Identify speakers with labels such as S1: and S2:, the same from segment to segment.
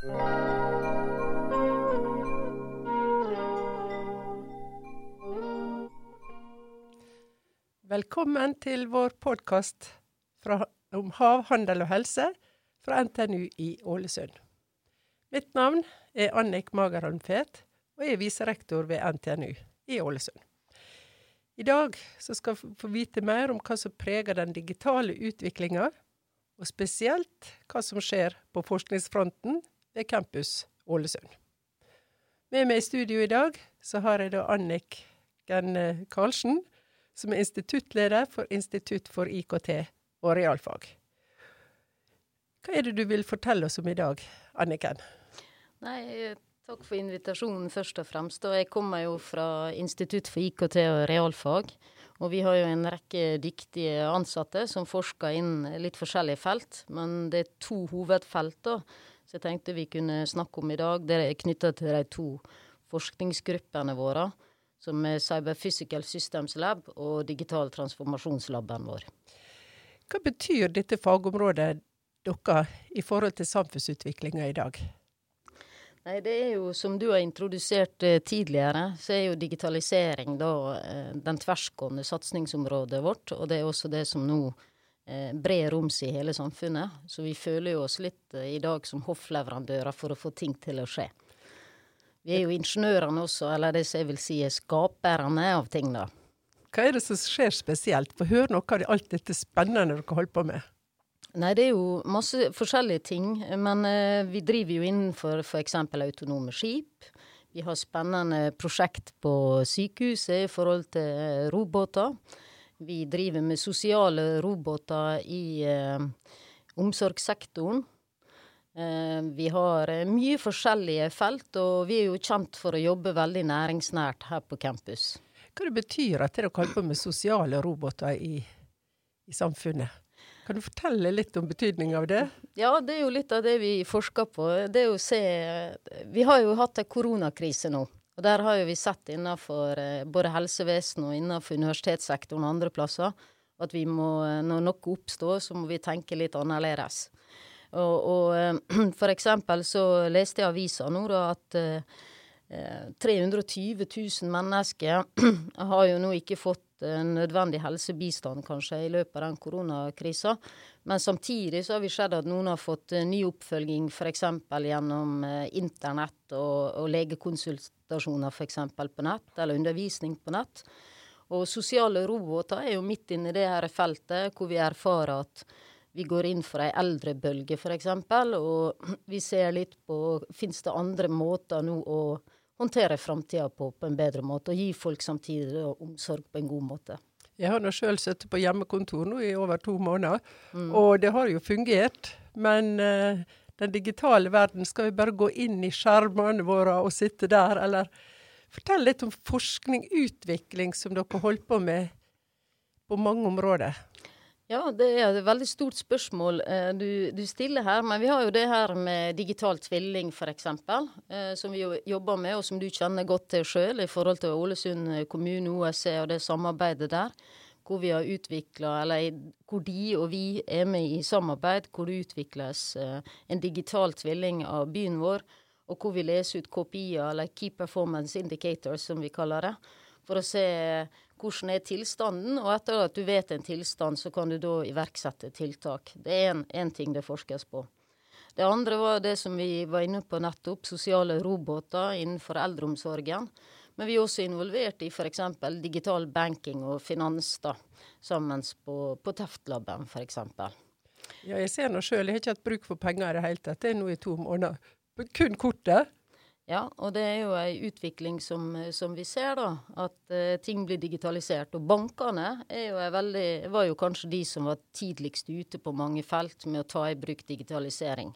S1: Velkommen til vår podkast om hav, handel og helse fra NTNU i Ålesund. Mitt navn er Annik Magerholm Fet, og jeg er viserektor ved NTNU i Ålesund. I dag skal vi få vite mer om hva som preger den digitale utviklinga, og spesielt hva som skjer på forskningsfronten ved Campus Ålesund. Med meg i studio i dag så har jeg da Annik Genne Karlsen, som er instituttleder for Institutt for IKT og realfag. Hva er det du vil fortelle oss om i dag, Anniken?
S2: Nei, takk for invitasjonen først og fremst. Og jeg kommer jo fra Institutt for IKT og realfag. Og vi har jo en rekke dyktige ansatte som forsker inn litt forskjellige felt. Men det er to hovedfelt da, så jeg tenkte vi kunne snakke om i dag. Det er knytta til de to forskningsgruppene våre som er Cyber Physical Systems Lab og Digital transformasjonslaben vår.
S1: Hva betyr dette fagområdet dere i forhold til samfunnsutviklinga i dag?
S2: Nei, det er jo som du har introdusert eh, tidligere, så er jo digitalisering da eh, den tversgående satsingsområdet vårt. Og det er også det som nå eh, roms i hele samfunnet. Så vi føler jo oss litt eh, i dag som hoffleverandører for å få ting til å skje. Vi er jo ingeniørene også, eller det som jeg vil si er skaperne av ting, da.
S1: Hva er det som skjer spesielt? Få høre noe av alt dette spennende dere holder på med.
S2: Nei, det er jo masse forskjellige ting. Men eh, vi driver jo innenfor f.eks. autonome skip. Vi har spennende prosjekt på sykehuset i forhold til roboter. Vi driver med sosiale roboter i eh, omsorgssektoren. Eh, vi har eh, mye forskjellige felt, og vi er jo kjent for å jobbe veldig næringsnært her på campus.
S1: Hva det betyr at dere holder på med sosiale roboter i, i, samfunnet? Kan du fortelle litt om betydningen av det?
S2: Ja, det er jo litt av det vi forsker på. Det er å se Vi har jo hatt en koronakrise nå. Og der har jo vi sett innenfor eh, både helsevesenet og innenfor universitetssektoren og andre plasser at vi må, når noe oppstår, så må vi tenke litt annerledes. Og, og eh, for eksempel så leste jeg avisa nå da at eh, 320 000 mennesker har jo nå ikke fått eh, nødvendig helsebistand, kanskje, i løpet av den koronakrisa. Men samtidig så har vi sett at noen har fått eh, ny oppfølging f.eks. gjennom eh, internett og, og legekonsultasjoner f.eks. på nett, eller undervisning på nett. Og sosiale roboter er jo midt inne i det her feltet, hvor vi erfarer at vi går inn for ei eldrebølge, f.eks. Og vi ser litt på Fins det andre måter nå å håndtere framtida på på en bedre måte, og gi folk samtidig omsorg på en god måte?
S1: Jeg har nå sjøl sittet på hjemmekontor nå i over to måneder, mm. og det har jo fungert. Men uh, den digitale verden, skal vi bare gå inn i skjermene våre og sitte der, eller Fortell litt om forskning, utvikling, som dere holder på med på mange områder.
S2: Ja, det er et veldig stort spørsmål eh, du, du, stiller her. Men vi har jo det her med digital tvilling f.eks., eh, som vi jobber med, og som du kjenner godt til sjøl i forhold til Ålesund kommune, OSC og det samarbeidet der. Hvor vi har utvikla, eller hvor de og vi er med i samarbeid, hvor det utvikles eh, en digital tvilling av byen vår, og hvor vi leser ut kopier, eller Key Performance Indicators, som vi kaller det, for å se hvordan er tilstanden, og etter at du vet en tilstand, så kan du da iverksette tiltak. Det er én ting det forskes på. Det andre var det som vi var inne på nettopp, sosiale roboter innenfor eldreomsorgen. Men vi er også involvert i f.eks. digital banking og finans, da, sammen på, på Teftlaben f.eks.
S1: Ja, jeg ser nå sjøl, jeg har ikke hatt bruk for penger i det hele tatt. Det er nå i to måneder. Kun kortet.
S2: Ja, og det er jo ei utvikling som, som, vi ser, da. At uh, ting blir digitalisert. Og bankene jo veldig, var jo kanskje de som var tidligst ute på mange felt med å ta i bruk digitalisering.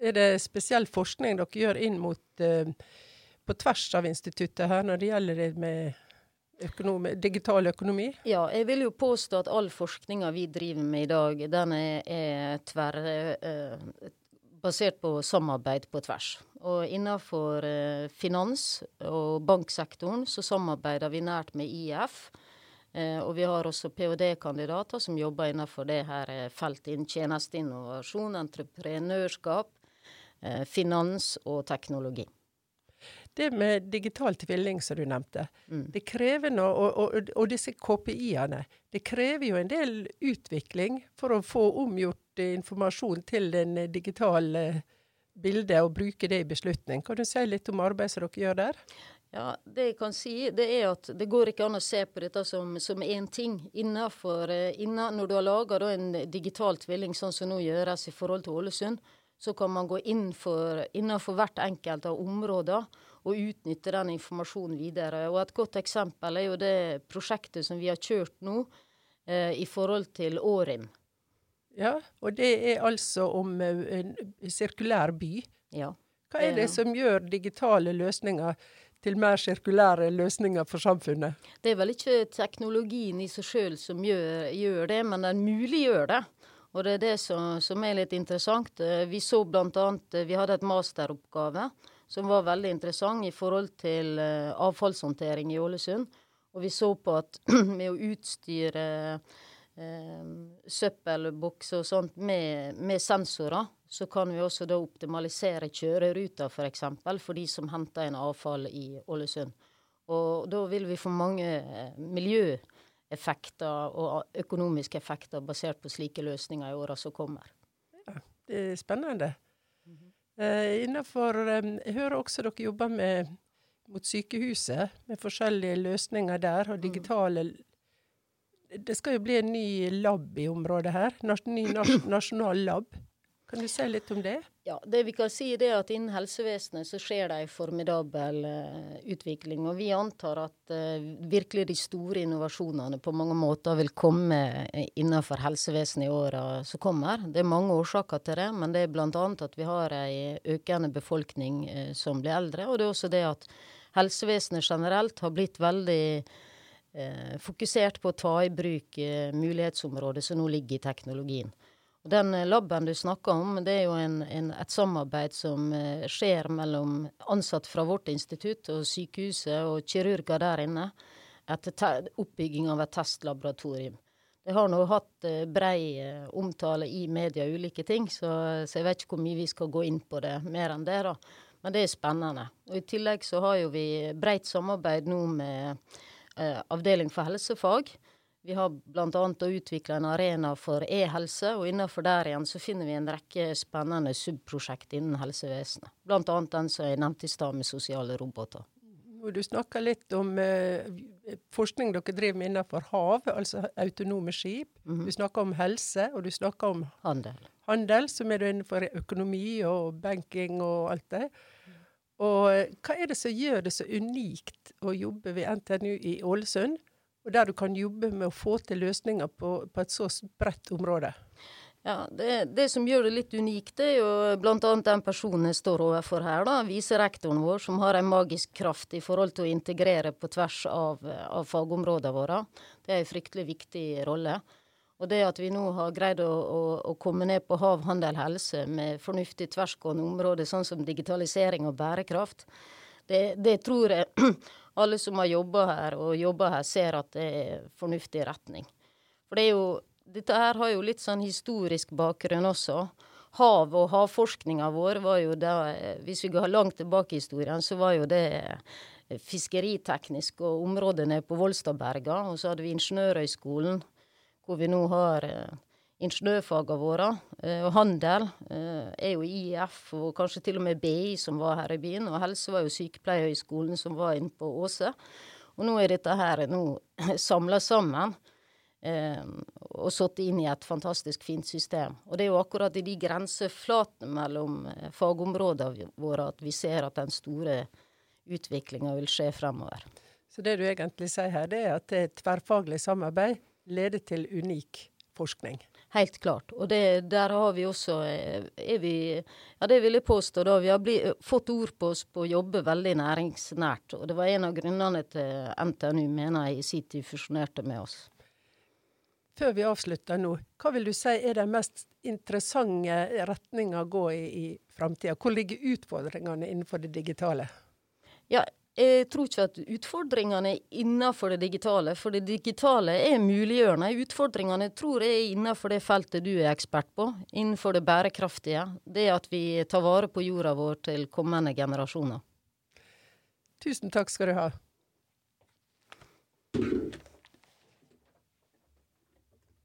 S1: Er det spesiell forskning dere gjør inn mot uh, på tvers av instituttet her, når det gjelder det med Økonomi, digital økonomi?
S2: Ja, jeg vil jo påstå at all forskninga vi driver med i dag, den er, er tverr, uh, basert på samarbeid på tvers. Og innenfor eh, finans- og banksektoren så samarbeider vi nært med IF. Eh, og vi har også ph.d.-kandidater som jobber innenfor det her eh, feltet innen tjenesteinnovasjon, entreprenørskap. eh, finans og teknologi.
S1: Det med digital tvilling som du nevnte,
S2: Mm.
S1: det krever noe, og, og, og disse KPI-ene, det krever jo en del utvikling for å få omgjort informasjon til den eh, digitale bildet og bruke det i beslutning. Kan du si litt om arbeidet som dere gjør der?
S2: Ja, Det jeg kan si, det er at det går ikke an å se på dette som, som én ting. Innenfor, eh, innen, når du har laga en digital tvilling, sånn som nå gjøres i forhold til Ålesund, så kan man gå inn for, innenfor hvert enkelt av områder og utnytte den informasjonen videre. Og Et godt eksempel er jo det prosjektet som vi har kjørt nå eh, i forhold til Årim.
S1: Ja, og det er altså om eh, en sirkulær by.
S2: Ja.
S1: Hva er det
S2: Eh.
S1: som gjør digitale løsninger til mer sirkulære løsninger for samfunnet?
S2: Det er vel ikke teknologien i seg sjøl som gjør, gjør det, men den muliggjør det. Og det er det som, som er litt interessant. Eh, Vi så eh, vi hadde et masteroppgave som var veldig interessant i forhold til avfallshåndtering i Ålesund. Og vi så på at med å utstyre søppelbokser og sånt med, med sensorer, så kan vi også da optimalisere kjøreruta, f.eks. For, eksempel, for de som henter inn avfall i Ålesund. Og da vil vi få mange eh, miljøeffekter og økonomiske effekter basert på slike løsninger i åra som kommer.
S1: Ja, Det er spennende. Uh, innenfor, um, jeg hører også dere jobber med, mot sykehuset, med forskjellige løsninger der, og digitale Det skal jo bli en ny lab i området her. Ny nas nasjonal lab. Kan du si litt om det?
S2: Ja, Det vi kan si er at innen helsevesenet så skjer det en formidabel uh, utvikling. Og vi antar at uh, virkelig de store innovasjonene på mange måter vil komme uh, innenfor helsevesenet i åra som kommer. Det er mange årsaker til det, men det er bl.a. at vi har en økende befolkning som blir eldre. Og det er også det at helsevesenet generelt har blitt veldig fokusert på å ta i bruk mulighetsområdet som nå ligger i teknologien. Og Den laben du snakker om, det er jo en, en, et samarbeid som skjer mellom ansatte fra vårt institutt og sykehuset og kirurger der inne etter oppbygging av et testlaboratorium. Det har nå hatt brei omtale i media ulike ting, så, så, jeg vet ikke hvor mye vi skal gå inn på det mer enn det. da. Men det er spennende. Og I tillegg så har jo vi breit samarbeid nå med avdeling for helsefag. Vi har bl.a. utvikla en arena for e-helse, og innenfor der igjen så finner vi en rekke spennende subprosjekt innen helsevesenet. Bl.a. den som jeg nevnte i stad med sosiale roboter.
S1: Du snakker litt om eh, forskning dere driver med innenfor hav, altså autonome skip. Mm -hmm. Du snakker om helse, og du snakker om
S2: handel.
S1: handel, som er innenfor økonomi og banking og alt det. Og hva er det som gjør det så unikt å jobbe ved NTNU i Ålesund, og der du kan jobbe med å få til løsninger på, på et så bredt område?
S2: Ja, det, det, som gjør det litt unikt, det er jo bl.a. den personen jeg står overfor her, da, viserektoren vår, som har en magisk kraft i forhold til å integrere på tvers av, av fagområdene våre. Det er en fryktelig viktig rolle. Og det at vi nå har greid å, å, å komme ned på hav, handel, helse med fornuftig tversgående områder, sånn som digitalisering og bærekraft, det, det tror jeg alle som har jobba her og jobba her, ser at det er fornuftig retning. For det er jo, dette her har jo litt sånn historisk bakgrunn også. Hav og havforskninga vår var jo da Hvis vi går langt tilbake i historien, så var jo det fiskeriteknisk og områdene på Volstadberga. Og så hadde vi Ingeniørhøgskolen hvor vi nå har eh, ingeniørfagene våre. Eh, og handel eh, er jo IF, og kanskje til og med BI som var her i byen. Og helse var jo Sykepleierhøgskolen som var inne på Åse. Og nå er dette her samla sammen. Og satt inn i et fantastisk fint system. Og det er jo akkurat i de grenseflatene mellom fagområdene våre at vi ser at den store utviklinga vil skje fremover.
S1: Så det du egentlig sier her, det er at det er tverrfaglig samarbeid leder til unik forskning.
S2: Helt klart. Og det, der har vi også er vi, Ja, det vil jeg påstå, da. Vi har bli, fått ord på oss på å jobbe veldig næringsnært. Og det var en av grunnene til NTNU, mener jeg, i sin tid fusjonerte med oss.
S1: Før vi avslutter nå, hva vil du si er den mest interessante retninga å gå i i framtida? Hvor ligger utfordringene innenfor det digitale?
S2: Ja, jeg tror ikke at utfordringene er innenfor det digitale, for det digitale er muliggjørende. Utfordringene tror jeg er innenfor det feltet du er ekspert på, innenfor det bærekraftige. Det at vi tar vare på jorda vår til kommende generasjoner.
S1: Tusen takk skal du ha.